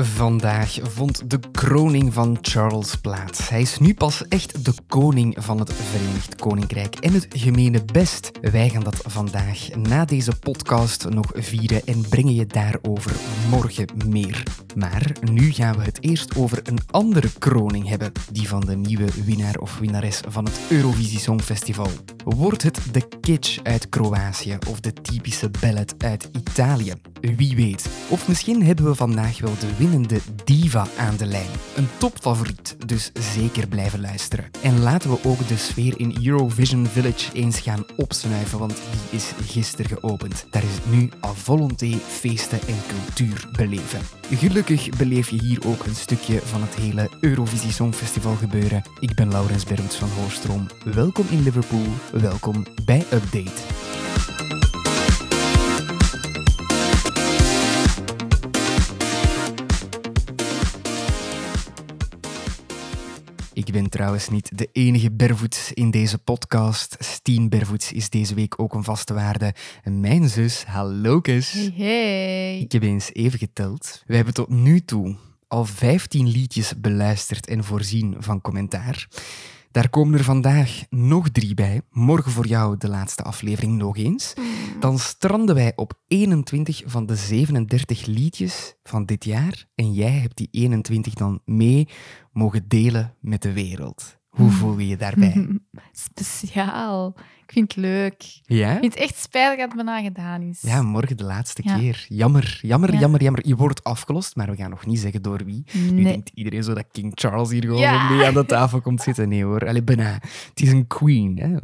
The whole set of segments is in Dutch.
Vandaag vond de kroning van Charles plaats. Hij is nu pas echt de koning van het Verenigd Koninkrijk en het gemene best. Wij gaan dat vandaag na deze podcast nog vieren en brengen je daarover morgen meer. Maar nu gaan we het eerst over een andere kroning hebben, die van de nieuwe winnaar of winnares van het Eurovisie Songfestival. Wordt het de kitsch uit Kroatië of de typische ballad uit Italië? Wie weet. Of misschien hebben we vandaag wel de winnende diva aan de lijn. Een topfavoriet, dus zeker blijven luisteren. En laten we ook de sfeer in Eurovision Village eens gaan opsnuiven, want die is gisteren geopend. Daar is het nu à volonté feesten en cultuur beleven. Gelukkig beleef je hier ook een stukje van het hele Eurovisie Songfestival gebeuren. Ik ben Laurens Berends van Hoorstroom. Welkom in Liverpool, welkom bij Update. Ik ben trouwens niet de enige Bervoets in deze podcast. Stien Bervoets is deze week ook een vaste waarde. En mijn zus, hallo. Hey, hey. Ik heb eens even geteld. We hebben tot nu toe al 15 liedjes beluisterd en voorzien van commentaar. Daar komen er vandaag nog drie bij. Morgen voor jou de laatste aflevering nog eens. Dan stranden wij op 21 van de 37 liedjes van dit jaar. En jij hebt die 21 dan mee mogen delen met de wereld. Hoe voel je je daarbij? Speciaal. Ik vind het leuk. Ja? Ik vind het echt spijtig dat het bijna gedaan is. Ja, morgen de laatste Ja. keer. Jammer, jammer, Ja. jammer, jammer. Je wordt afgelost, maar we gaan nog niet zeggen door wie. Nu denkt iedereen zo dat King Charles hier gewoon Ja. mee aan de tafel komt zitten. Nee hoor, Allee, bijna. Het is een queen, hè.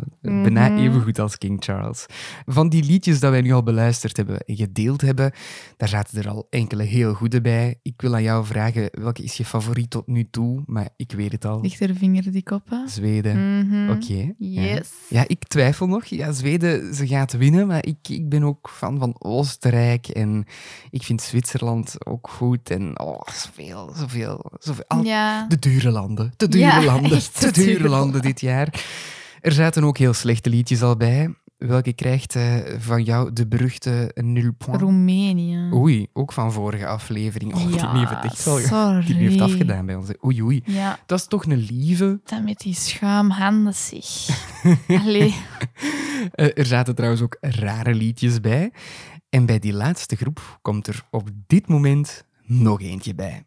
bijna Mhm. even goed als King Charles. Van die liedjes dat wij nu al beluisterd hebben en gedeeld hebben, daar zaten er al enkele heel goede bij. Ik wil aan jou vragen, welke is je favoriet tot nu toe? Maar ik weet het al. Ligt er vinger dik op, hè? Zweden. Mhm. Oké. ja. Yes. Ja, ik twijfel nog. Ja, Zweden, ze gaat winnen, maar ik, ik ben ook fan van Oostenrijk en ik vind Zwitserland ook goed. En oh, zoveel, zoveel, zoveel. Al- Ja. De dure landen, de dure Ja, landen, de dure dure landen dit jaar. Er zaten ook heel slechte liedjes al bij. Welke krijgt eh, van jou de beruchte nul point? Roemenië. Oei, ook van vorige aflevering. Oh, die ja, heeft het echt wel sorry. die heeft afgedaan bij ons. Oei, oei. Ja, Dat is toch een lieve. dan met die schuimhanden, zeg. Allee. Eh, er zaten trouwens ook rare liedjes bij. En bij die laatste groep komt er op dit moment nog eentje bij.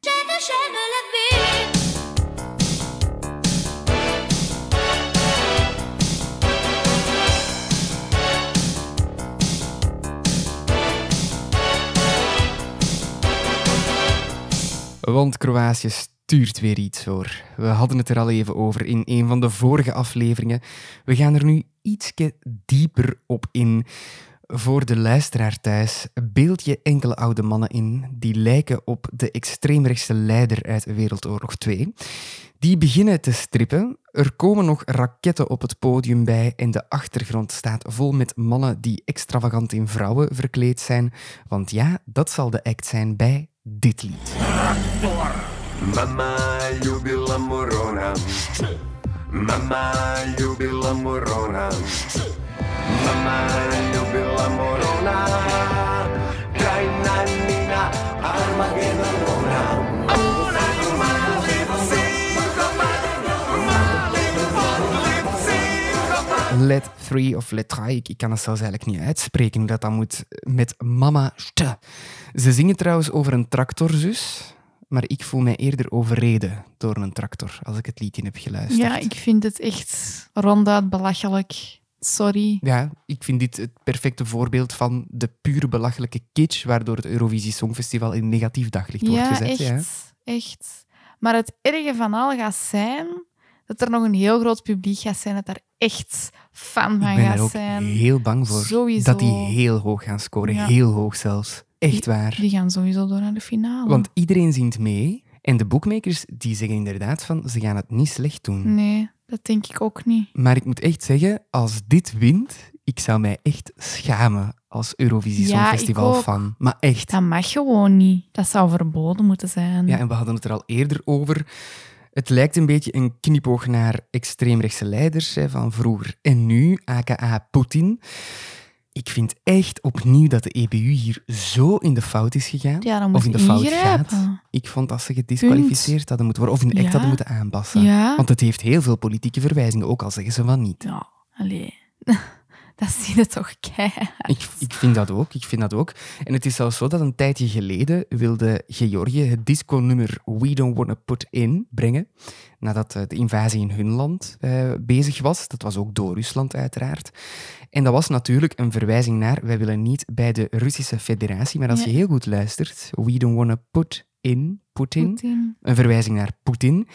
Want Kroatië stuurt weer iets hoor. We hadden het er al even over in een van de vorige afleveringen. We gaan er nu ietsje dieper op in. Voor de luisteraar thuis, beeld je enkele oude mannen in die lijken op de extreemrechtse leider uit Wereldoorlog 2. Die beginnen te strippen. Er komen nog raketten op het podium bij en de achtergrond staat vol met mannen die extravagant in vrouwen verkleed zijn. Want ja, dat zal de act zijn bij ditt liv. Mamma любила Мурона. Мама любила Мурона. Мама любила Мурона. Крайна Нина Армагеддона. Let 3 of Let 3, ik, ik kan het zelfs eigenlijk niet uitspreken hoe dat dan moet, met Mama. Ze zingen trouwens over een tractorzus, maar ik voel mij eerder overreden door een tractor als ik het liedje heb geluisterd. Ja, ik vind het echt ronduit belachelijk. Sorry. Ja, ik vind dit het perfecte voorbeeld van de pure belachelijke kitsch waardoor het Eurovisie Songfestival in negatief daglicht wordt Ja, gezet. echt. Ja. Echt. Maar het erge van al gaat zijn dat er nog een heel groot publiek gaat zijn dat daar echt fan Ik van ben gaat er ook zijn. heel bang voor Sowieso. dat die heel hoog gaan scoren. Ja. Heel hoog zelfs. Echt waar. Die gaan sowieso door naar de finale. Want iedereen zingt mee. En de boekmakers die zeggen inderdaad van ze gaan het niet slecht doen. Nee, dat denk ik ook niet. Maar ik moet echt zeggen, als dit wint, ik zou mij echt schamen als Eurovisie Ja, Songfestival ik fan. Maar echt. Dat mag gewoon niet. Dat zou verboden moeten zijn. Ja, en we hadden het er al eerder over. Het lijkt een beetje een knipoog naar extreemrechtse leiders hè, van vroeger en nu, aka Poetin. ik vind echt opnieuw dat de EBU hier zo in de fout is gegaan. Ja, dan of in de fout ingrijpen. gaat. Ik vond dat ze gedisqualificeerd hadden moeten worden. Of in echt Ja. hadden moeten aanpassen. Ja. Want het heeft heel veel politieke verwijzingen, ook al zeggen ze van niet. Ja, allee. Dat zie je toch keihard. Ik, ik vind dat ook, ik vind dat ook. En het is zelfs zo dat een tijdje geleden wilde Georgië het disco-nummer We Don't Wanna Put In brengen, nadat eh, de invasie in hun land eh, bezig was. Dat was ook door Rusland uiteraard. En dat was natuurlijk een verwijzing naar, wij willen niet bij de Russische federatie, maar als Ja. je heel goed luistert, We Don't Wanna Put In, Putin, een verwijzing naar Poetin.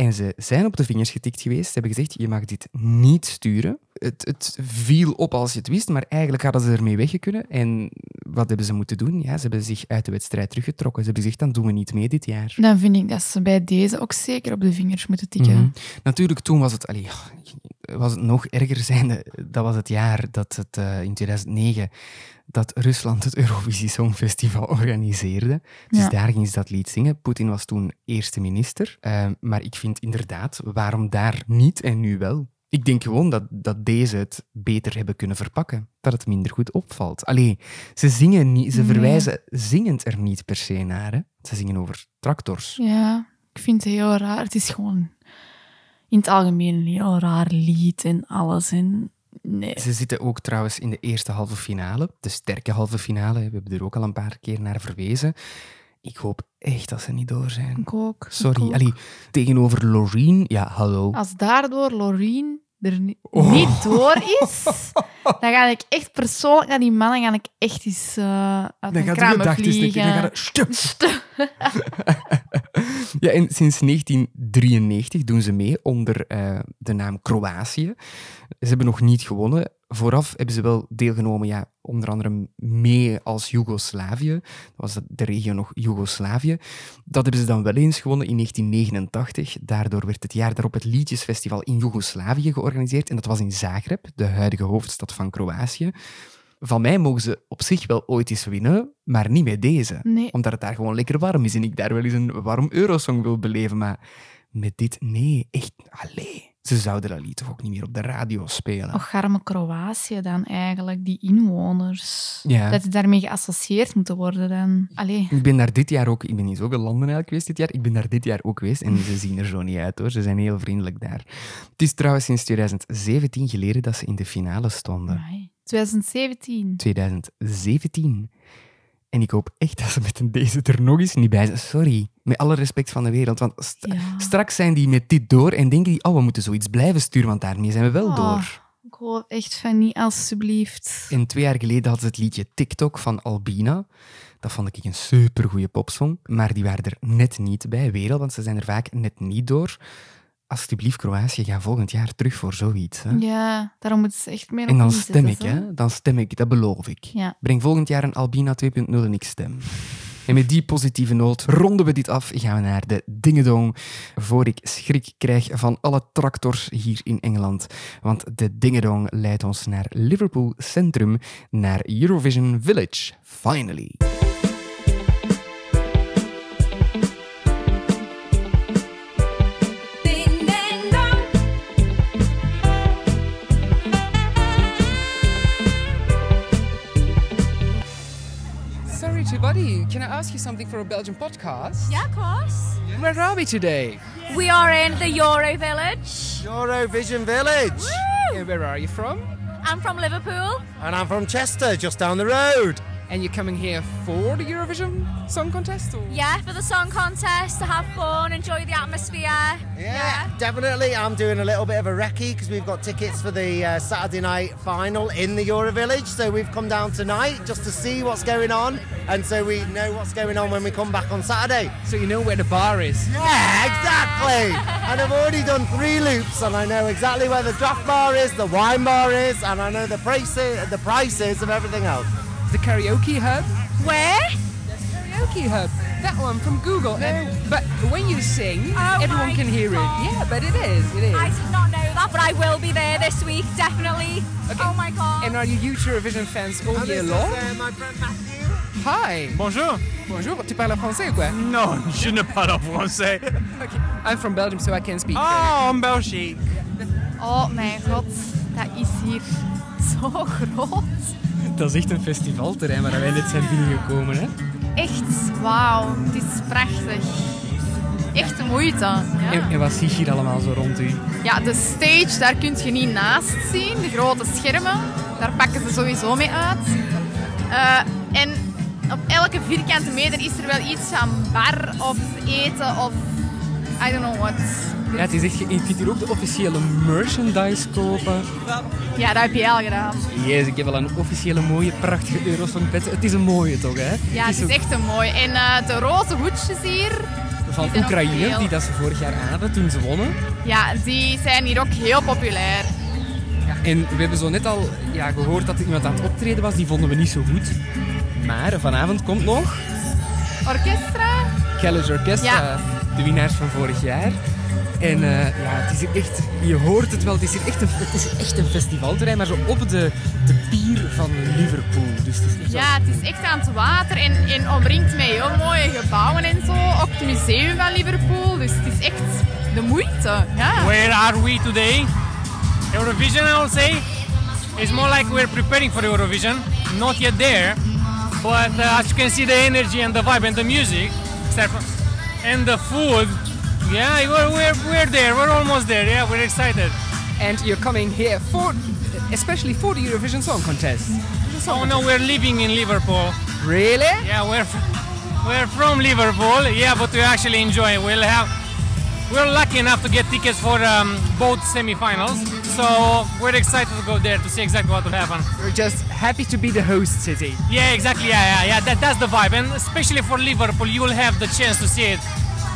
En ze zijn op de vingers getikt geweest. Ze hebben gezegd, je mag dit niet sturen. Het, het viel op als je het wist, maar eigenlijk hadden ze ermee weggekunnen. En wat hebben ze moeten doen? Ja, ze hebben zich uit de wedstrijd teruggetrokken. Ze hebben gezegd, dan doen we niet mee dit jaar. Dan vind ik dat ze bij deze ook zeker op de vingers moeten tikken. Mhm. Natuurlijk, toen was het, allee, was het nog erger zijnde. Dat was het jaar dat het eh, in 2009 dat Rusland het Eurovisie Songfestival organiseerde. Dus Ja. daar ging ze dat lied zingen. Poetin was toen eerste minister. Eh, maar ik vind inderdaad, waarom daar niet en nu wel? Ik denk gewoon dat, dat deze het beter hebben kunnen verpakken. Dat het minder goed opvalt. Allee, ze zingen niet, ze Nee. verwijzen zingend er niet per se naar. Hè. Ze zingen over tractors. Ja, ik vind het heel raar. Het is gewoon in het algemeen een heel raar lied en alles. En nee. Ze zitten ook trouwens in de eerste halve finale, de sterke halve finale. We hebben er ook al een paar keer naar verwezen. Ik hoop echt dat ze niet door zijn. Ik ook. ik Sorry, ook. allee, tegenover Loreen, ja, hallo. Als daardoor Loreen er ni- Oh. niet door is, dan ga ik echt persoonlijk naar die mannen ga ik echt eens eh uit mijn kramen vliegen. Dan gaat. Stup. Ja, en sinds 1993 doen ze mee onder eh, de naam Kroatië. Ze hebben nog niet gewonnen. Vooraf hebben ze wel deelgenomen, ja, onder andere mee als Joegoslavië. Dat was de- regio nog Joegoslavië. Dat hebben ze dan wel eens gewonnen in 1989. Daardoor werd het jaar daarop het Liedjesfestival in Joegoslavië georganiseerd. En dat was in Zagreb, de huidige hoofdstad van Kroatië. Van mij mogen ze op zich wel ooit eens winnen, maar niet met deze Nee. omdat het daar gewoon lekker warm is en ik daar wel eens een warm Eurosong wil beleven. Maar met dit, nee, echt, allee. Ze zouden dat lied toch ook niet meer op de radio spelen. Och, arme Kroatië dan eigenlijk, die inwoners. Ja. Dat die daarmee geassocieerd moeten worden dan. Allee. Ik ben daar dit jaar ook, ik ben in zoveel landen eigenlijk geweest dit jaar, ik ben daar dit jaar ook geweest en ze zien er zo niet uit hoor, ze zijn heel vriendelijk daar. Het is trouwens sinds 2017 geleden dat ze in de finale stonden. Amai. 2017. 2017. En ik hoop echt dat ze met deze er nog eens niet bij zijn. Sorry, met alle respect van de wereld. Want st- Ja. straks zijn die met dit door en denken die, oh, we moeten zoiets blijven sturen, want daarmee zijn we wel Oh. door. Ik hoop echt van niet, alstublieft. En twee jaar geleden hadden ze het liedje TikTok van Albina. Dat vond ik een supergoeie popsong. Maar die waren er net niet bij, weer al, want ze zijn er vaak net niet door. Alsjeblieft, Kroatië, ga volgend jaar terug voor zoiets. Hè? Ja, daarom moeten ze echt meer en dan stem ik, hè? Dan stem ik, dat beloof ik. Ja. Breng volgend jaar een Albina 2.0 en ik stem. En met die positieve noot ronden we dit af. Gaan we naar de dingedong. Voor ik schrik krijg van alle tractors hier in Engeland. Want de dingedong leidt ons naar Liverpool Centrum, naar Eurovision Village. Finally. Sorry to bother you. Can I ask you something for a Belgian podcast? Yeah, of course. Where are we today? We are in the Euro Village. Eurovision Village. And where are you from? I'm from Liverpool. And I'm from Chester, just down the road. And you're coming here for the Eurovision Song Contest? Or? Yeah, for the song contest, to have fun, enjoy the atmosphere. Yeah. Definitely. I'm doing a little bit of a recce because we've got tickets for the uh, Saturday night final in the Euro Village. So we've come down tonight just to see what's going on. And so we know what's going on when we come back on Saturday. So you know where the bar is? Yeah, exactly. and I've already done three loops and I know exactly where the draft bar is, the wine bar is, and I know the prices, the prices of everything else. The karaoke hub? Where? The karaoke hub. That one from Google. And, but when you sing, Oh everyone can hear God. it. Yeah, but it is. It is. I did not know that, but I will be there this week, definitely. Okay. Oh my god. And are you huge Eurovision fans all And year this is, long? uh, my friend Matthew. Hi. Bonjour. Bonjour. Tu parles français ou quoi? Non, je ne parle français. Okay. I'm from Belgium, so I can speak. Oh, en Belgique. Oh my god, that is is hier zo groot. Dat is echt een festivalterrein waar wij net zijn binnengekomen. Hè? Echt, wauw. Het is prachtig. Echt de moeite. Ja. En, en wat zie je hier allemaal zo rond u? ja, de stage, daar kun je niet naast zien. De grote schermen, daar pakken ze sowieso mee uit. Eh, en op elke vierkante meter is er wel iets van bar of eten of I don't know what. Ja, het is echt, je kunt hier ook de officiële merchandise kopen. Ja, dat heb je al gedaan. Jezus, ik heb wel een officiële mooie, prachtige Eurosongpet. Het is een mooie toch, hè? Ja, het is echt een mooi. En eh, de roze hoedjes hier, van Oekraïne, die dat ze vorig jaar aan hadden toen ze wonnen. ja, die zijn hier ook heel populair. En we hebben zo net al ja, gehoord dat er iemand aan het optreden was. Die vonden we niet zo goed. Maar vanavond komt nog Orchestra? Kellis Orchestra, Ja. de winnaars van vorig jaar. En eh, ja, het is hier echt, je hoort het wel, het is hier echt een, het is echt een festivalterrein, maar zo op de, de pier van Liverpool. Dus het is echt wel- Ja, het is echt aan het water en, en omringd met heel mooie gebouwen en zo. Ook het museum van Liverpool. Dus het is echt de moeite. Ja. Where are we today? Eurovision, I would say. It's more like we're preparing for Eurovision. Not yet there, but uh, as you can see, the energy and the vibe and the music, and the food. Yeah, we're, we're, we're there. We're almost there. Yeah, we're excited. And you're coming here for, especially for the Eurovision Song Contest. Oh no, we're living in Liverpool. Really? Yeah, we're we're from Liverpool. Yeah, but we actually enjoy. it. We'll have we're lucky enough to get tickets for um, both semi-finals, so we're excited to go there to see exactly what will happen. We're just happy to be the host city. Yeah, exactly. Yeah, yeah, yeah. That, that's the vibe, and especially for Liverpool, you will have the chance to see it.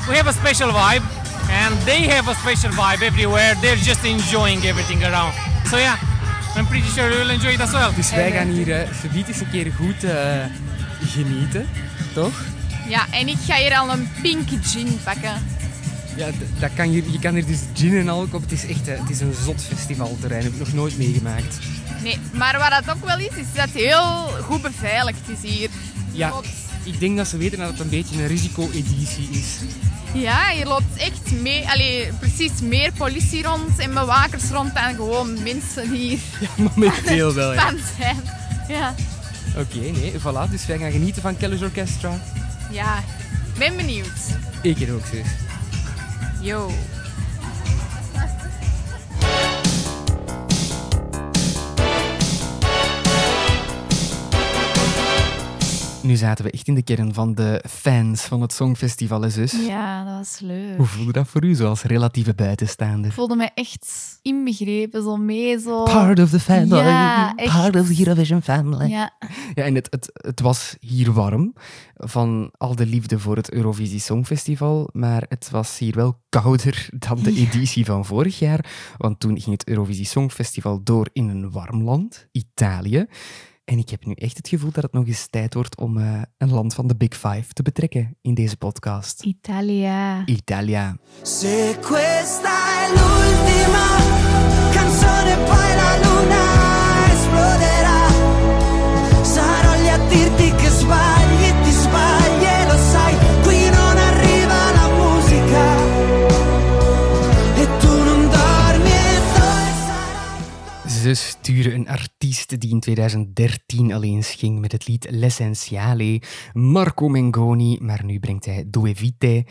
We have a special vibe, and they have a special vibe everywhere. They're just enjoying everything around. So yeah, I'm pretty sure you will enjoy it as well. Dus wij gaan hier uh, eens een keer goed eh, genieten, toch? ja, en ik ga hier al een pink gin pakken. Ja, dat kan hier, je kan hier dus gin en al kopen. Het is echt eh, het is een zot festivalterrein. Dat heb ik nog nooit meegemaakt. Nee, maar wat dat ook wel is, is dat het heel goed beveiligd is hier. Ja, ik denk dat ze weten dat het een beetje een risico-editie is. Ja, je loopt echt mee, allee, precies meer politie rond en bewakers rond dan gewoon mensen die hier Momenteel wel, ja. zijn. Ja, Oké, nee, voilà. Dus wij gaan genieten van Kelly's Orchestra. ja. Ben benieuwd. Ik ook, zus. Yo. Nu zaten we echt in de kern van de fans van het Songfestival, hè, zus. Ja, dat was leuk. Hoe voelde dat voor u, zo als relatieve buitenstaander? Ik voelde me echt inbegrepen, zo mee, zo... Part of the family. Ja, echt. Part of the Eurovision family. Ja, Ja, en het, het, het was hier warm van al de liefde voor het Eurovisie Songfestival, maar het was hier wel kouder dan de editie van vorig jaar, want toen ging het Eurovisie Songfestival door in een warm land, Italië. En ik heb nu echt het gevoel dat het nog eens tijd wordt om eh, een land van de Big Five te betrekken in deze podcast. Italia. Italia. Se questa è l'ultima canzone, poi la Ze sturen een artiest die in 2013 alleen ging met het lied L'Essenziale, Marco Mengoni, maar nu brengt hij Due Vite.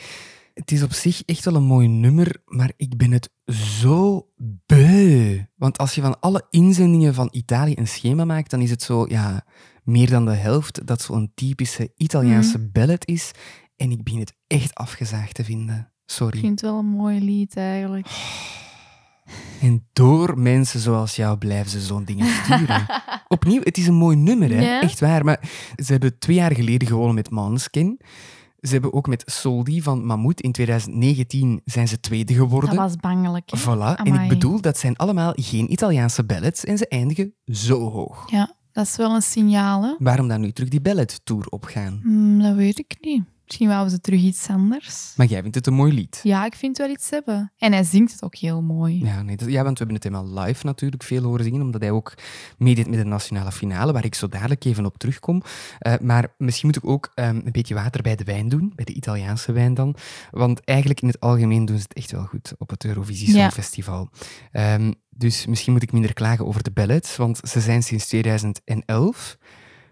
Het is op zich echt wel een mooi nummer, maar ik ben het zo beu. Want als je van alle inzendingen van Italië een schema maakt, dan is het zo, ja, meer dan de helft dat zo'n typische Italiaanse ballad is. En ik begin het echt afgezaagd te vinden. Sorry. Ik vind het wel een mooi lied, eigenlijk. En door mensen zoals jou blijven ze zo'n dingen sturen. Opnieuw, het is een mooi nummer, hè? Ja. echt waar. Maar ze hebben twee jaar geleden gewonnen met Måneskin. Ze hebben ook met Soldi van Mammoet in 2019 zijn ze tweede geworden. Dat was bangelijk. hè? Voilà. En ik bedoel, dat zijn allemaal geen Italiaanse ballads en ze eindigen zo hoog. Ja, dat is wel een signaal, hè? Waarom dan nu terug die ballad-tour opgaan? Hmm, dat weet ik niet. Misschien wouden ze terug iets anders. Maar jij vindt het een mooi lied. Ja, ik vind wel iets hebben. En hij zingt het ook heel mooi. Ja, nee, dat- ja, want we hebben het helemaal live natuurlijk veel horen zingen, omdat hij ook meedeed met de nationale finale, waar ik zo dadelijk even op terugkom. Eh, maar misschien moet ik ook ehm, een beetje water bij de wijn doen, bij de Italiaanse wijn dan. Want eigenlijk in het algemeen doen ze het echt wel goed op het Eurovisie Ja. Songfestival. Ehm, Dus misschien moet ik minder klagen over de ballads, want ze zijn sinds 2011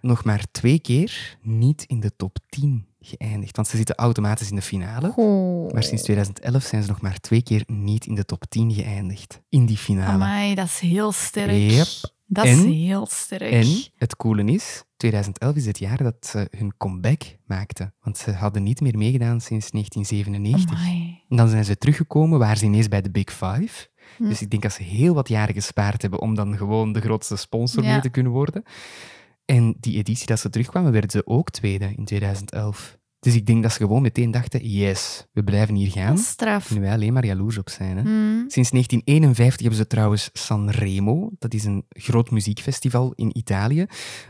nog maar twee keer niet in de top 10 geëindigd. Want ze zitten automatisch in de finale. Oh. Maar sinds 2011 zijn ze nog maar twee keer niet in de top 10 geëindigd. In die finale. Amai, dat is heel sterk. Yep. Dat is heel sterk. En het coole is, 2011 is het jaar dat ze hun comeback maakten. Want ze hadden niet meer meegedaan sinds 1997. Amai. En dan zijn ze teruggekomen, waren ze ineens bij de Big Five. Hm. Dus ik denk dat ze heel wat jaren gespaard hebben om dan gewoon de grootste sponsor Ja. mee te kunnen worden. En die editie dat ze terugkwamen, werden ze ook tweede in 2011. Dus ik denk dat ze gewoon meteen dachten, yes, we blijven hier gaan. Straf. Kunnen wij alleen maar jaloers op zijn. Hè? Mm. Sinds 1951 hebben ze trouwens Sanremo. Dat is een groot muziekfestival in Italië,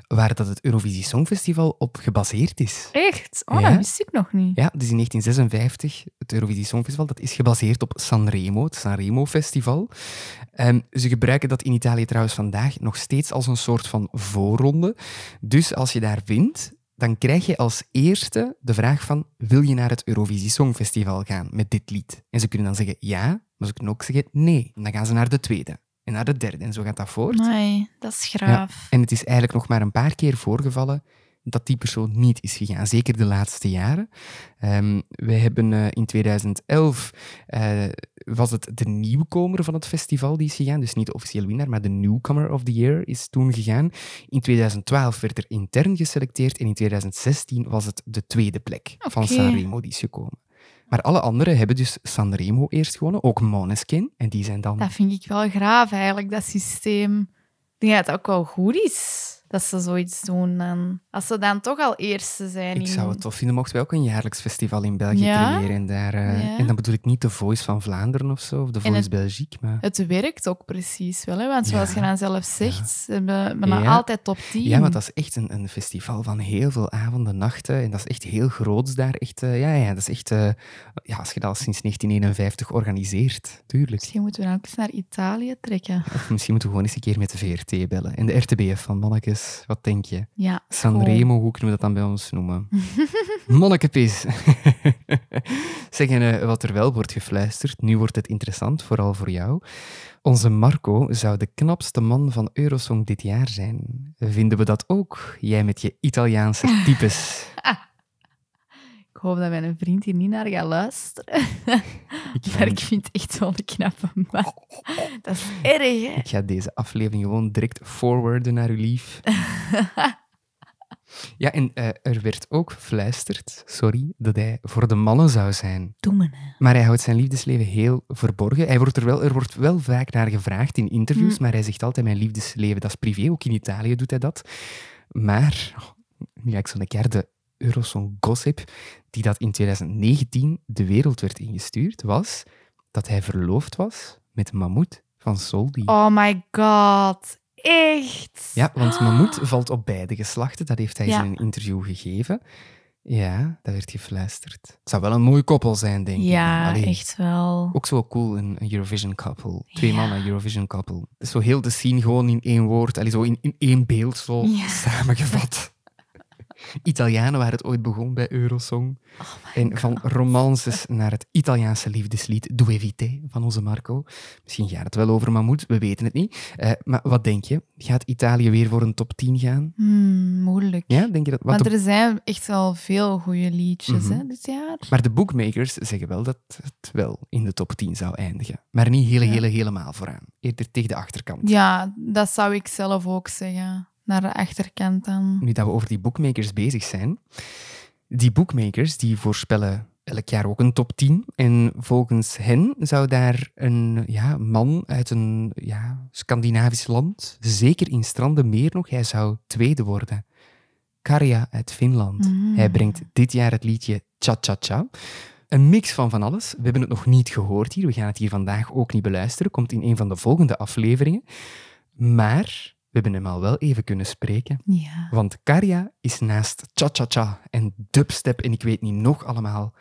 waar dat het Eurovisie Songfestival op gebaseerd is. Echt? Oh, Ja. dat wist ik nog niet. Ja, dus in 1956, het Eurovisie Songfestival, dat is gebaseerd op Sanremo, het Sanremo Festival. Ehm, ze gebruiken dat in Italië trouwens vandaag nog steeds als een soort van voorronde. Dus als je daar wint, dan krijg je als eerste de vraag van, wil je naar het Eurovisie Songfestival gaan met dit lied? En ze kunnen dan zeggen ja, maar ze kunnen ook zeggen nee. En dan gaan ze naar de tweede en naar de derde en zo gaat dat voort. Amai, dat is Ja, graaf. en het is eigenlijk nog maar een paar keer voorgevallen dat die persoon niet is gegaan. Zeker de laatste jaren. Wij hebben eh, in 2011 eh, was het de nieuwkomer van het festival die is gegaan. Dus niet de officiële winnaar, maar de newcomer of the year is toen gegaan. In 2012 werd er intern geselecteerd en in 2016 was het de tweede plek van. Sanremo die is gekomen. Maar alle anderen hebben dus Sanremo eerst gewonnen, ook Måneskin. En die zijn dan Dat vind ik wel graaf eigenlijk, dat systeem. Ik denk dat het ook wel goed is dat ze zoiets doen. Dan. Als ze dan toch al eerste zijn. Ik in- zou het tof vinden mochten wij ook een jaarlijks festival in België Ja? creëren. En, daar, eh, Ja. en dan bedoel ik niet de Voice van Vlaanderen of zo, of de En Voice het- Belgique, maar... Het werkt ook precies wel, hè? want zoals Ja. je dan zelf zegt, ze hebben altijd top 10. Ja, maar dat is echt een, een festival van heel veel avonden, nachten. En dat is echt heel groots daar. Echt, eh, ja, ja, dat is echt... eh, ja, als je dat al sinds 1951 organiseert, tuurlijk. Misschien moeten we dan ook eens naar Italië trekken. Of misschien moeten we gewoon eens een keer met de VRT bellen. En de RTBF van Mannekes, wat denk je? Ja, Sanremo, hoe kunnen we dat dan bij ons noemen? Monnekepis. Zeggen eh, wat er wel wordt gefluisterd. Nu wordt het interessant, vooral voor jou. Onze Marco zou de knapste man van Eurosong dit jaar zijn. Vinden we dat ook? Jij met je Italiaanse types. Ik hoop dat mijn vriend hier niet naar gaat luisteren. Ik Maar ik vind het echt wel een knappe man. Dat is erg, hè? ik ga deze aflevering gewoon direct forwarden naar uw lief. Ja, en eh, er werd ook gefluisterd, sorry, dat hij voor de mannen zou zijn. Doe me, hè. Maar hij houdt zijn liefdesleven heel verborgen. Hij wordt er, wel, er wordt wel vaak naar gevraagd in interviews, Hm. maar hij zegt altijd: Mijn liefdesleven, dat is privé. Ook in Italië doet hij dat. Maar, oh, nu ga ik zo'n keer de Eurosong gossip, die dat in 2019 de wereld werd ingestuurd, was dat hij verloofd was met Mahmoud van Soldi. Oh my god. Echt? Ja, want Mahmoud valt op beide geslachten. Dat heeft hij Ja. in een interview gegeven. Ja, dat werd gefluisterd. Het zou wel een mooi koppel zijn, denk ik. Ja, Allee. echt wel. Ook zo cool, een, Eurovision couple. Twee Ja. mannen, Eurovision is zo heel de scene gewoon in één woord, allee, zo in, in één beeld zo Ja. samengevat. Italianen waar het ooit begon bij Eurosong. Oh en van romances naar het Italiaanse liefdeslied Due Vite van onze Marco. Misschien gaat het wel over Mahmoud, we weten het niet. Eh, maar wat denk je? Gaat Italië weer voor een top 10 gaan? Hmm, moeilijk. Ja, denk je dat? Want er zijn echt wel veel goede liedjes Mhm. hè, dit jaar. Maar de bookmakers zeggen wel dat het wel in de top 10 zou eindigen. Maar niet hele, Ja. hele, helemaal vooraan. Eerder tegen de achterkant. Ja, dat zou ik zelf ook zeggen. Naar de achterkant dan. nu dat we over die bookmakers bezig zijn. Die bookmakers die voorspellen elk jaar ook een top 10. En volgens hen zou daar een ja, man uit een ja, Scandinavisch land, zeker in Stranden meer nog, hij zou tweede worden. Karja uit Finland. Mm. Hij brengt dit jaar het liedje Cha Cha Cha. Een mix van van alles. We hebben het nog niet gehoord hier. We gaan het hier vandaag ook niet beluisteren. Komt in een van de volgende afleveringen. Maar we hebben hem al wel even kunnen spreken. Ja. Want Karja is naast cha-cha-cha en dubstep en ik weet niet nog allemaal,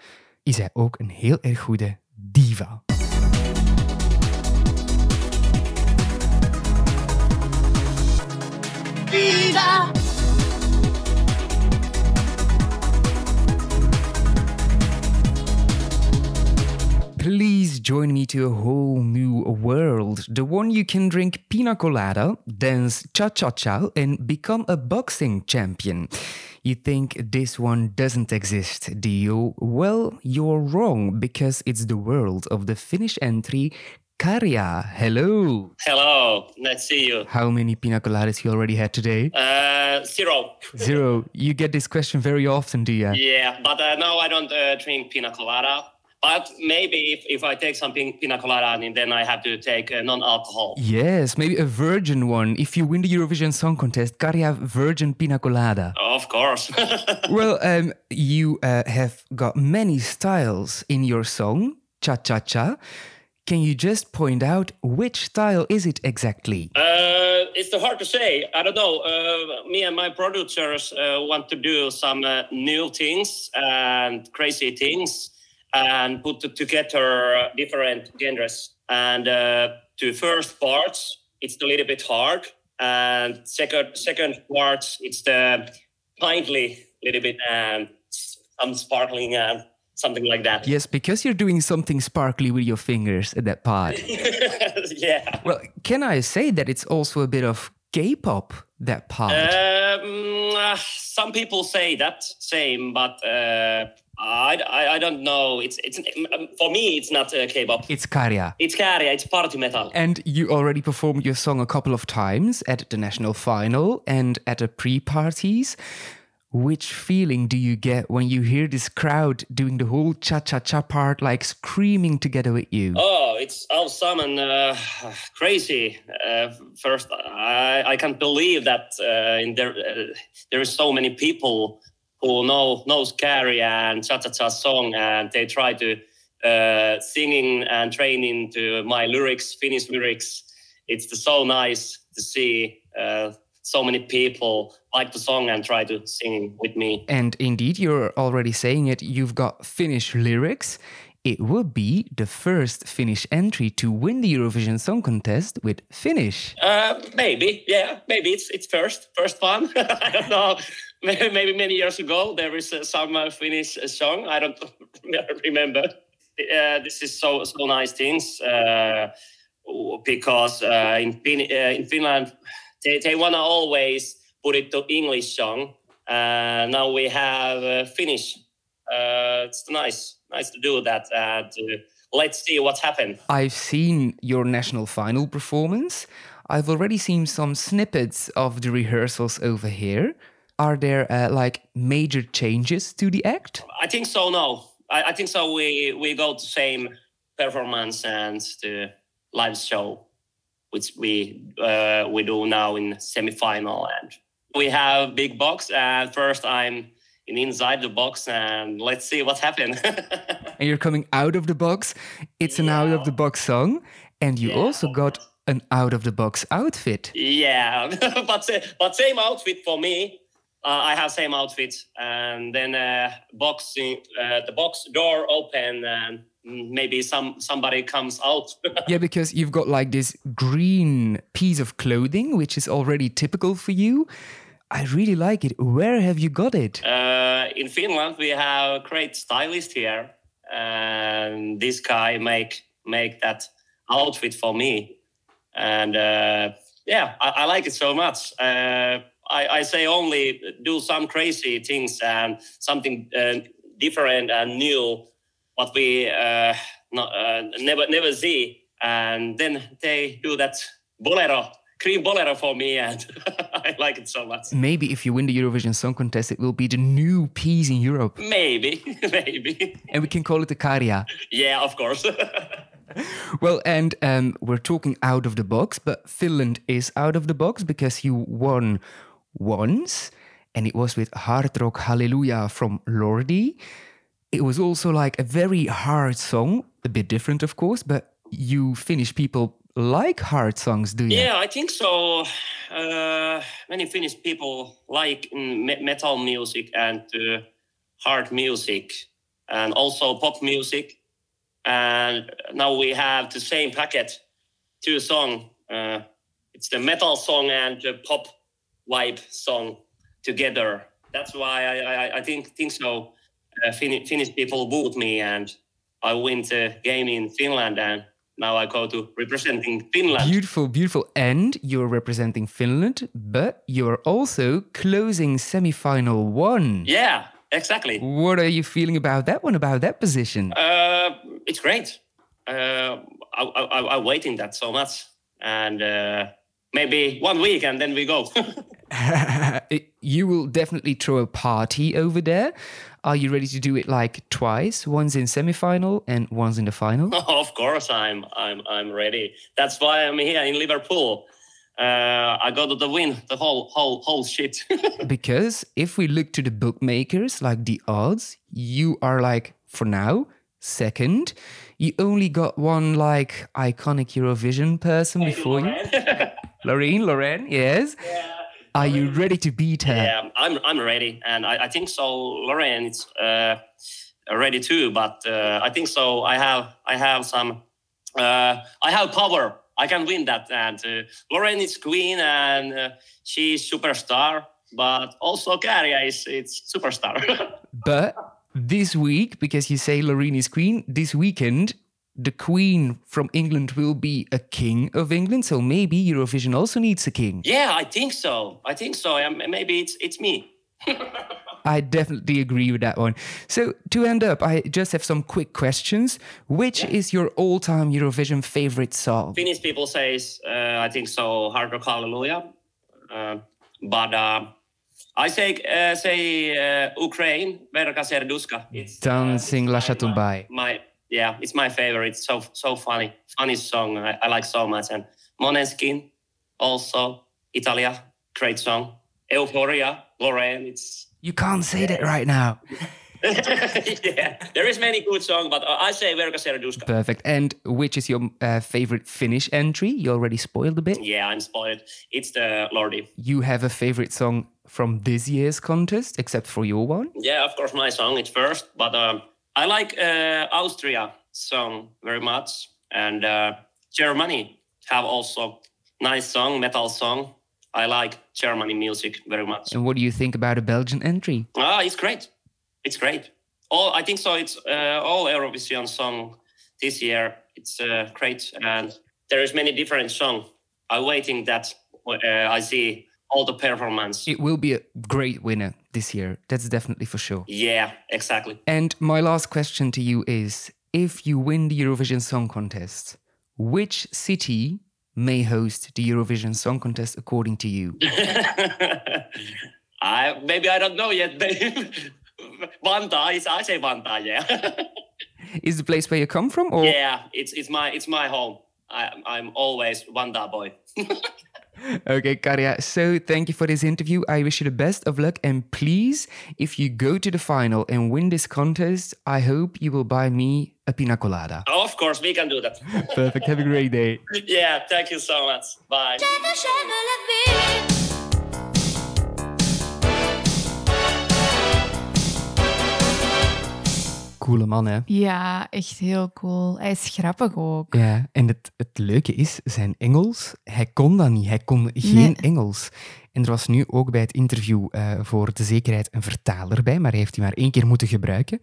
is hij ook een heel erg goede diva. Please Please join me to a whole new world. The one you can drink pina colada, dance cha cha cha, and become a boxing champion. You think this one doesn't exist, do you? Well, you're wrong because it's the world of the Finnish entry Karja. Hello. Hello, nice to see you. How many pina coladas you already had today? Uh, zero. Zero. You get this question very often, do you? Yeah, but uh, now I don't uh, drink pina colada. But maybe if, if I take something pin- pina colada, then I have to take a non-alcohol. Yes, maybe a virgin one. If you win the Eurovision Song Contest, Karja Virgin Pina Colada. Of course. well, um, you uh, have got many styles in your song, Cha Cha Cha. Can you just point out which style is it exactly? Uh, it's hard to say. I don't know. Uh, me and my producers uh, want to do some uh, new things and crazy things and put together different genres. And uh, to first parts, it's a little bit hard. And second second parts, it's the kindly little bit and some sparkling and something like that. Yes, because you're doing something sparkly with your fingers at that part. yeah. well, can I say that it's also a bit of K-pop that part? Um, uh, some people say that same, but uh, I, I, I don't know. It's it's um, for me. It's not uh, K-pop. it's Karja. It's Karja. It's party metal. And you already performed your song a couple of times at the national final and at the pre-parties. Which feeling do you get when you hear this crowd doing the whole cha-cha-cha part, like screaming together with you? Oh, it's awesome and uh, crazy. Uh, first, I, I can't believe that uh, in there uh, there is so many people who know knows Carrie and Cha Cha Cha song, and they try to uh, singing and training to my lyrics, Finnish lyrics. It's so nice to see uh, so many people like the song and try to sing with me. And indeed, you're already saying it, you've got Finnish lyrics. It would be the first Finnish entry to win the Eurovision Song Contest with Finnish. Uh, maybe, yeah, maybe it's it's first first one. I don't know. Maybe, many years ago there is uh, some uh, Finnish uh, song. I don't remember. Uh, this is so so nice things uh, because uh, in fin- in Finland they, they wanna always put it to English song. Now we have Finnish. It's nice, nice to do that. And let's see what happens. I've seen your national final performance. I've already seen some snippets of the rehearsals over here. Are there uh, like major changes to the act? I think so. No, I, I think so. We we go to same performance and the live show, which we uh, we do now in semifinal, and we have big box. And first, I'm in inside the box, and let's see what happens. And you're coming out of the box. It's an out of the box song. And you also got an out of the box outfit. yeah, but but same outfit for me. Uh, I have same outfit, and then uh, boxing uh, the box door open, and maybe some somebody comes out. Yeah, because you've got like this green piece of clothing, which is already typical for you. I really like it. Where have you got it? Uh, in Finland, we have a great stylist here, and this guy make make that outfit for me, and uh, yeah, I, I like it so much. Uh, I, I say only do some crazy things and something uh, different and new, what we uh, not, uh, never never see, and then they do that bolero, cream bolero for me, and I like it so much. Maybe if you win the Eurovision Song Contest, it will be the new piece in Europe. Maybe, maybe. And we can call it the Karja. Yeah, of course. Well, and um, we're talking out of the box, but Finland is out of the box because you won once, and it was with Hard Rock Hallelujah from Lordi. It was also like a very hard song, a bit different, of course, but you Finnish people like hard songs, do you? yeah, I think so. Uh, many Finnish people like me- metal music and uh, hard music, and also pop music. And now we have the same packet, two song. Uh, it's the metal song and the pop vibe song together. That's why I, I, I think think so. Uh, Fin- Finnish people vote me, and I win the game in Finland, and now I go to representing Finland. Beautiful, beautiful. And you're representing Finland, but you're also closing semi-final one. Yeah, exactly. What are you feeling about that one, about that position? Uh, it's great. Uh, I, I, I'm waiting that so much, and uh, maybe one week, and then we go. you will definitely throw a party over there. Are you ready to do it like twice? Once in semi-final and once in the final? of course, I'm I'm I'm ready. That's why I'm here in Liverpool. Uh, I got to win the whole whole whole shit. because if we look to the bookmakers, like the odds, you are like for now second. You only got one like iconic Eurovision person before you. Lorraine, Lorraine, yes. Are you ready to beat her? yeah, I'm I'm ready, and I, I think so. Lorraine is uh, ready too, but uh, I think so. I have I have some. Uh, I have power. I can win that, and uh, Lorraine is queen, and uh, she's superstar. But also Karia is it's superstar. But this week, because you say Lorraine is queen, this weekend the queen from England will be a king of England. So maybe Eurovision also needs a king. yeah, I think so. I think so. Um, maybe it's it's me. I definitely agree with that one. So to end up, I just have some quick questions. Which is your all-time Eurovision favorite song? Finnish people says uh, I think so. Hard rock hallelujah. Uh, but uh, I say uh, say uh, Ukraine. Verka serduska. It's Dancing Lascia Tumbai. my yeah. It's my favorite. It's so so funny. Funny song. I, I like so much. And Måneskin also Italia. Great song. Euphoria. Lorraine. It's You can't say that right now. yeah. There is many good song, but I say Verka serduska. Perfect. And which is your uh, favorite Finnish entry? You already spoiled a bit. Yeah, I'm spoiled. It's the Lordi. You have a favorite song from this year's contest, except for your one? Yeah, of course, my song is first, but um, I like uh, Austria song very much, and uh, Germany have also nice song, metal song. I like Germany music very much. And what do you think about a Belgian entry? Ah, it's great. It's great. All I think so. It's uh, all Eurovision song this year. It's uh, great, and there is many different song. I'm waiting that uh, I see all the performance. It will be a great winner this year. That's definitely for sure. Yeah, exactly. And my last question to you is if you win the Eurovision Song Contest, which city may host the Eurovision Song Contest according to you? I maybe I don't know yet. Vantaa is I say Vantaa, yeah. Is the place where you come from or yeah, it's it's my it's my home. I I'm always Vantaa boy. Okay, Karja. So thank you for this interview. I wish you the best of luck. And please, if you go to the final and win this contest, I hope you will buy me a pina colada. of course, we can do that. Perfect. Have a great day. yeah, thank you so much. Bye. Coole man, hè? Ja, echt heel cool. Hij is grappig ook. Ja, en het, het leuke is, zijn Engels, hij kon dat niet. Hij kon geen Nee. Engels. En er was nu ook bij het interview eh, voor de zekerheid een vertaler bij, maar hij heeft die maar één keer moeten gebruiken.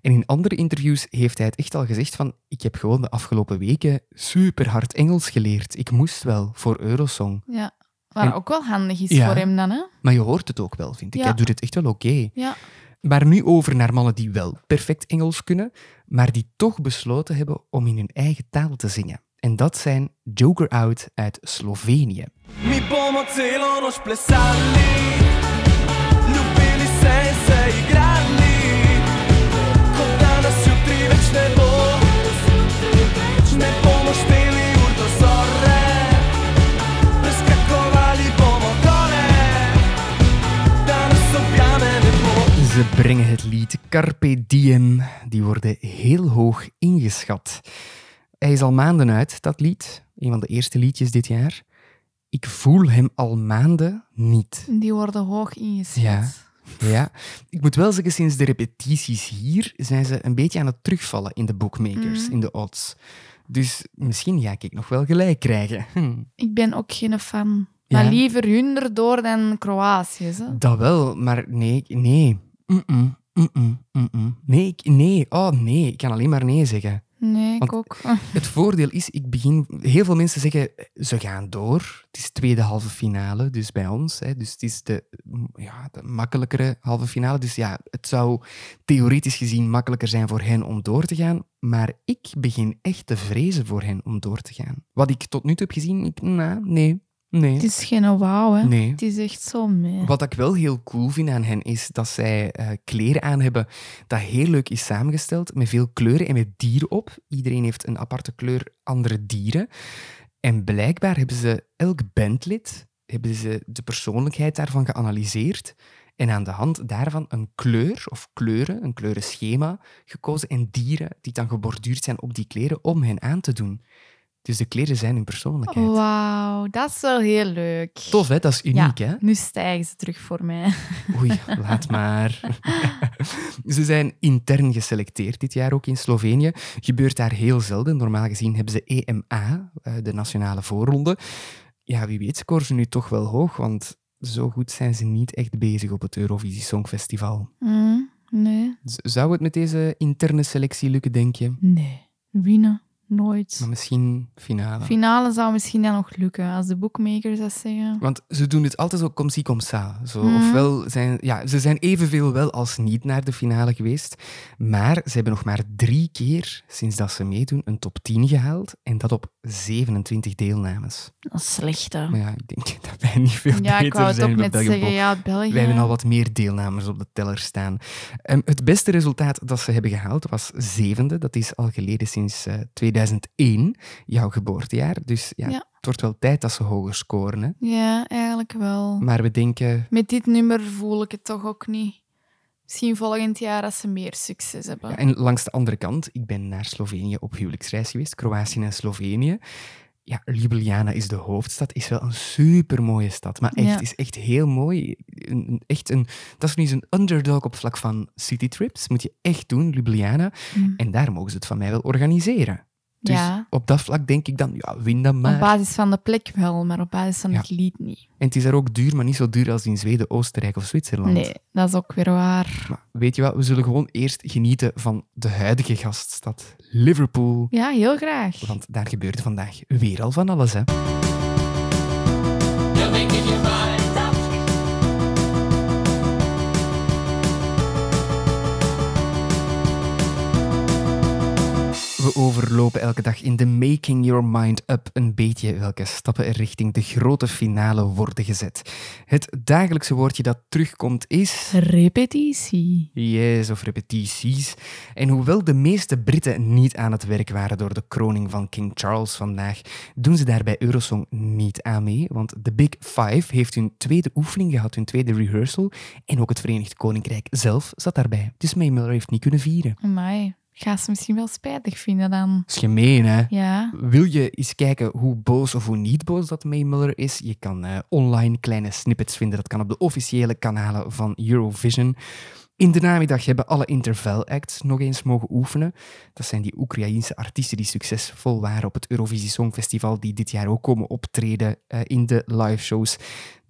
En in andere interviews heeft hij het echt al gezegd van, ik heb gewoon de afgelopen weken super hard Engels geleerd. Ik moest wel voor Eurosong. Ja. Wat En- ook wel handig is Ja. voor hem dan, hè? Maar je hoort het ook wel, vind ik. Ja. Hij doet het echt wel oké. Ja. Maar nu over naar mannen die wel perfect Engels kunnen, maar die toch besloten hebben om in hun eigen taal te zingen. En dat zijn Joker Out uit Slovenië. Mi Ze brengen het lied Carpe Diem. Die worden heel hoog ingeschat. Hij is al maanden uit, dat lied. Een van de eerste liedjes dit jaar. Ik voel hem al maanden niet. Die worden hoog ingeschat. Ja. Ja, ik moet wel zeggen, sinds de repetities hier zijn ze een beetje aan het terugvallen in de bookmakers, Mhm. in de odds. Dus misschien ga ik nog wel gelijk krijgen. Hm. Ik ben ook geen fan. Ja. Maar liever hun erdoor dan Kroatië. Hè? Dat wel, maar nee, nee. Mm-mm. Mm-mm, mm-mm. Nee, ik, nee, oh nee, ik kan alleen maar nee zeggen. Nee, ik ook. Het voordeel is, ik begin... Heel veel mensen zeggen, ze gaan door. Het is tweede halve finale, dus bij ons. Hè, dus het is de, ja, de makkelijkere halve finale. Dus ja, het zou theoretisch gezien makkelijker zijn voor hen om door te gaan. Maar ik begin echt te vrezen voor hen om door te gaan. Wat ik tot nu toe heb gezien, ik, nou, nee, nee. Het is geen wauw, hè. Nee. Het is echt zo mee. Wat ik wel heel cool vind aan hen is dat zij eh, kleren aan hebben dat heel leuk is samengesteld, met veel kleuren en met dieren op. Iedereen heeft een aparte kleur, andere dieren. En blijkbaar hebben ze elk bandlid, hebben ze de persoonlijkheid daarvan geanalyseerd en aan de hand daarvan een kleur of kleuren, een kleurenschema gekozen en dieren die dan geborduurd zijn op die kleren om hen aan te doen. Dus de kleren zijn hun persoonlijkheid. Wauw, dat is wel heel leuk. Tof, hè? Dat is uniek, hè? Nu stijgen ze terug voor mij. Oei, laat maar. Ze zijn intern geselecteerd dit jaar ook in Slovenië. Gebeurt daar heel zelden. Normaal gezien hebben ze EMA, eh, de nationale voorronde. Ja, wie weet scoren ze nu toch wel hoog, want zo goed zijn ze niet echt bezig op het Eurovisie Songfestival. Mm, nee, Zou het met deze interne selectie lukken, denk je? nee. Winnen, nooit. Maar misschien finale. Finale zou misschien dan nog lukken, als de bookmakers dat zeggen. Want ze doen het altijd zo comme si comme ça. Zo, Mhm. Ofwel zijn, ja, ze zijn evenveel wel als niet naar de finale geweest. Maar ze hebben nog maar drie keer sinds dat ze meedoen een top 10 gehaald. En dat op 27 deelnames. Dat is slecht, hè. Maar ja, ik denk dat wij niet veel Ja, ik beter wou het zijn ook bij net Belgian zeggen. Ja, België. Wij hebben al wat meer deelnemers op de teller staan. Ehm, het beste resultaat dat ze hebben gehaald was zevende. Dat is al geleden sinds eh, 2001, jouw geboortejaar. Dus ja, Ja. het wordt wel tijd dat ze hoger scoren. Hè? Ja, eigenlijk wel. Maar we denken, Met dit nummer voel ik het toch ook niet. Misschien volgend jaar als ze meer succes hebben. Ja, en langs de andere kant, ik ben naar Slovenië op huwelijksreis geweest, Kroatië en Slovenië. Ja, Ljubljana is de hoofdstad, is wel een supermooie stad. Maar echt, Ja. is echt heel mooi. Een, echt een, dat is nu eens een underdog op vlak van citytrips. Moet je echt doen, Ljubljana. Mm. En daar mogen ze het van mij wel organiseren. Dus Ja. op dat vlak denk ik dan, ja, win dan Op maar. basis van de plek wel, maar op basis van Ja. het lied niet. En het is daar ook duur, maar niet zo duur als in Zweden, Oostenrijk of Zwitserland. Nee, dat is ook weer waar. Maar weet je wat, we zullen gewoon eerst genieten van de huidige gaststad, Liverpool. Ja, heel graag. Want daar gebeurde vandaag weer al van alles, hè. We overlopen elke dag in de Making Your Mind Up een beetje welke stappen er richting de grote finale worden gezet. Het dagelijkse woordje dat terugkomt is... Repetitie. Yes, of repetities. En hoewel de meeste Britten niet aan het werk waren door de kroning van King Charles vandaag, doen ze daar bij Eurosong niet aan mee, want de Big Five heeft hun tweede oefening gehad, hun tweede rehearsal, en ook het Verenigd Koninkrijk zelf zat daarbij. Dus May Miller heeft niet kunnen vieren. Amai. Ga ze misschien wel spijtig vinden dan. Dat is gemeen, hè? Ja. Wil je eens kijken hoe boos of hoe niet boos dat May Muller is? Je kan eh, online kleine snippets vinden. Dat kan op de officiële kanalen van Eurovision. In de namiddag hebben alle interval acts nog eens mogen oefenen. Dat zijn die Oekraïense artiesten die succesvol waren op het Eurovisie Songfestival, die dit jaar ook komen optreden eh, in de live shows.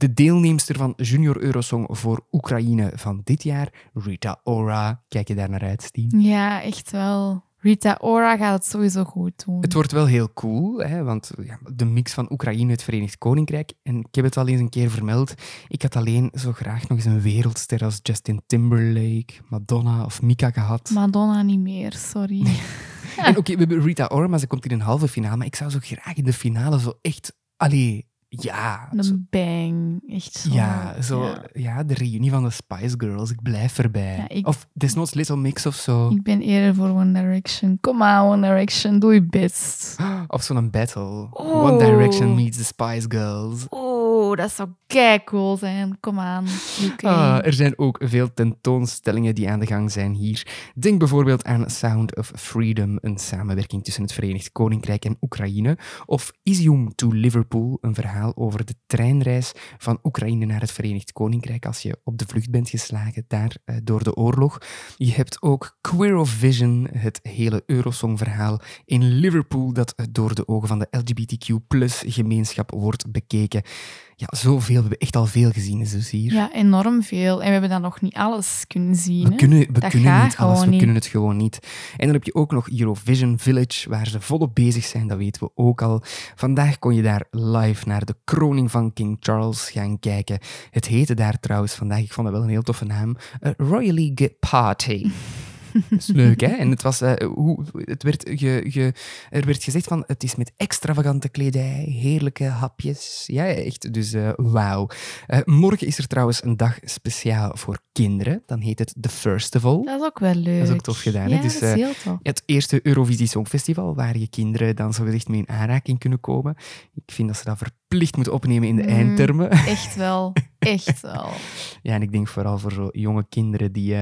De deelnemster van Junior Eurosong voor Oekraïne van dit jaar, Rita Ora. Kijk je daar naar uit, Stien? Ja, echt wel. Rita Ora gaat het sowieso goed doen. Het wordt wel heel cool, hè, want ja, de mix van Oekraïne en het Verenigd Koninkrijk. En ik heb het al eens een keer vermeld. Ik had alleen zo graag nog eens een wereldster als Justin Timberlake, Madonna of Mika gehad. Madonna niet meer, sorry. En oké, we hebben Rita Ora, maar ze komt in een halve finale. Maar ik zou zo graag in de finale zo echt... Allee, ja. zo- Een bang. Echt zo. ja, zo, Ja. ja. de reunie van de Spice Girls. Ik blijf erbij. Ja, ik- Of desnoods Little Mix of zo. Ik ben eerder voor One Direction. Kom aan, One Direction. Doe je best. Of zo'n battle. Oh. One Direction meets the Spice Girls. Oeh, dat zou kei cool zijn. Kom aan. Ah, er zijn ook veel tentoonstellingen die aan de gang zijn hier. Denk bijvoorbeeld aan Sound of Freedom, een samenwerking tussen het Verenigd Koninkrijk en Oekraïne. Of Isium to Liverpool, een verhaal over de treinreis van Oekraïne naar het Verenigd Koninkrijk als je op de vlucht bent geslagen daar eh, door de oorlog. Je hebt ook Queer of Vision, het hele Eurosong-verhaal in Liverpool dat door de ogen van de LGBTQ-gemeenschap wordt bekeken. Ja, zoveel. We hebben echt al veel gezien, dus hier. Ja, enorm veel. En we hebben dan nog niet alles kunnen zien. We hè. kunnen, we Dat kunnen niet alles, we niet. kunnen het gewoon niet. En dan heb je ook nog Eurovision Village, waar ze volop bezig zijn, dat weten we ook al. Vandaag kon je daar live naar de kroning van King Charles gaan kijken. Het heette daar trouwens vandaag, ik vond dat wel een heel toffe naam, eh, Royal League Party. Dat is leuk, hè? En het, was, eh, hoe, het werd ge, ge- er werd gezegd van het is met extravagante kledij, heerlijke hapjes. Ja, echt. Dus eh, wauw. Eh, morgen is er trouwens een dag speciaal voor kinderen. Dan heet het The Festival. Dat is ook wel leuk. Dat is ook tof gedaan. hè? Ja, Dus, dat is heel tof. het eerste Eurovisie Songfestival, waar je kinderen dan zogezegd mee in aanraking kunnen komen. Ik vind dat ze dat verplicht moeten opnemen in de Mm. eindtermen. Echt wel. Echt wel. Ja, en ik denk vooral voor zo jonge kinderen die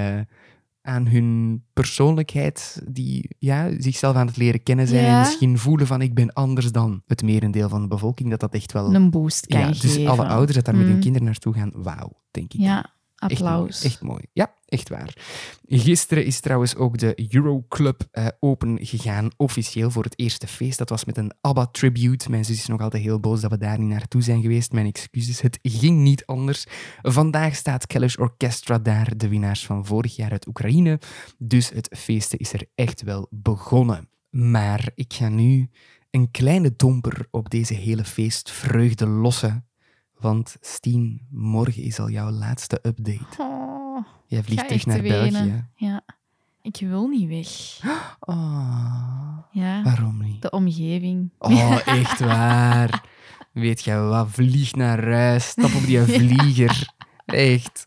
aan hun persoonlijkheid, die ja, zichzelf aan het leren kennen zijn en misschien voelen van ik ben anders dan het merendeel van de bevolking, dat dat echt wel... Een boost kan ja, dus geven. alle ouders dat daar met hun Mm. kinderen naartoe gaan, wauw, denk ik. Ja, Echt mooi, applaus. Echt mooi. Ja, echt waar. Gisteren is trouwens ook de Euroclub eh open gegaan, officieel voor het eerste feest. Dat was met een ABBA-tribute. Mijn zus is nog altijd heel boos dat we daar niet naartoe zijn geweest. Mijn excuses, het ging niet anders. Vandaag staat Kalish Orchestra daar, de winnaars van vorig jaar uit Oekraïne. Dus het feesten is er echt wel begonnen. Maar ik ga nu een kleine domper op deze hele feestvreugde lossen. Want Stien, morgen is al jouw laatste update. Oh, Jij vliegt terug naar wenen. België. Ja. Ik wil niet weg. Oh, Ja. waarom niet? De omgeving. Oh, echt waar. Weet je wat? Vlieg naar huis. Stap op die vlieger. Echt.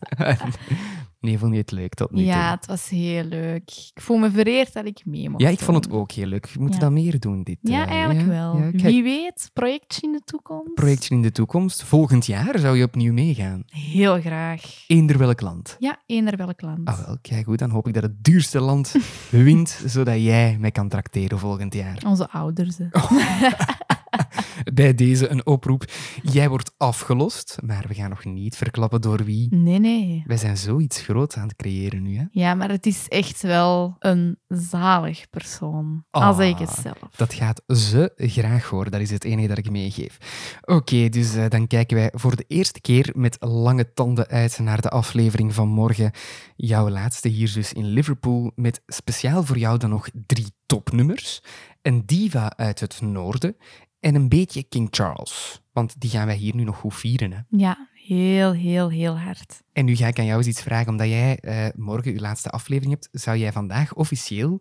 Nee, vond je het leuk tot nu toe? Ja, het was heel leuk. Ik voel me vereerd dat ik mee mocht Ja, ik vond het ook heel leuk. We moeten Ja. dat meer doen, dit. Ja, eh, eigenlijk ja? wel. Ja, Wie weet, projectje in de toekomst. projectje in de toekomst. Volgend jaar zou je opnieuw meegaan. Heel graag. Eender welk land. Ja, eender welk land. Ah, wel, kijk goed. Dan hoop ik dat het duurste land wint, zodat jij mij kan trakteren volgend jaar. Onze ouders. hè. Bij deze een oproep. Jij wordt afgelost, maar we gaan nog niet verklappen door wie. Nee, nee. Wij zijn zoiets groots aan het creëren nu, hè? Ja, maar het is echt wel een zalig persoon. Al Ah, zeg ik het zelf. Dat gaat ze graag horen. Dat is het enige dat ik meegeef. Oké, dus eh, dan kijken wij voor de eerste keer met lange tanden uit naar de aflevering van morgen. Jouw laatste hier dus in Liverpool. Met speciaal voor jou dan nog drie topnummers. Een diva uit het noorden en een beetje King Charles. Want die gaan wij hier nu nog goed vieren. Hè? Ja, heel, heel, heel hard. En nu ga ik aan jou eens iets vragen, omdat jij eh, morgen je laatste aflevering hebt. Zou jij vandaag officieel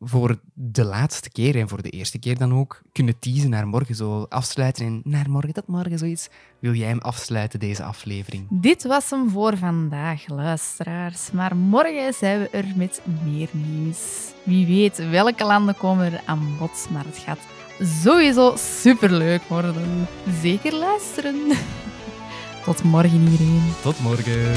voor de laatste keer en voor de eerste keer dan ook kunnen teasen naar morgen, zo afsluiten en naar morgen tot morgen zoiets? Wil jij hem afsluiten, deze aflevering? Dit was hem voor vandaag, luisteraars. Maar morgen zijn we er met meer nieuws. Wie weet welke landen komen er aan bod, maar het gaat sowieso superleuk worden. Zeker luisteren. Tot morgen iedereen. Tot morgen.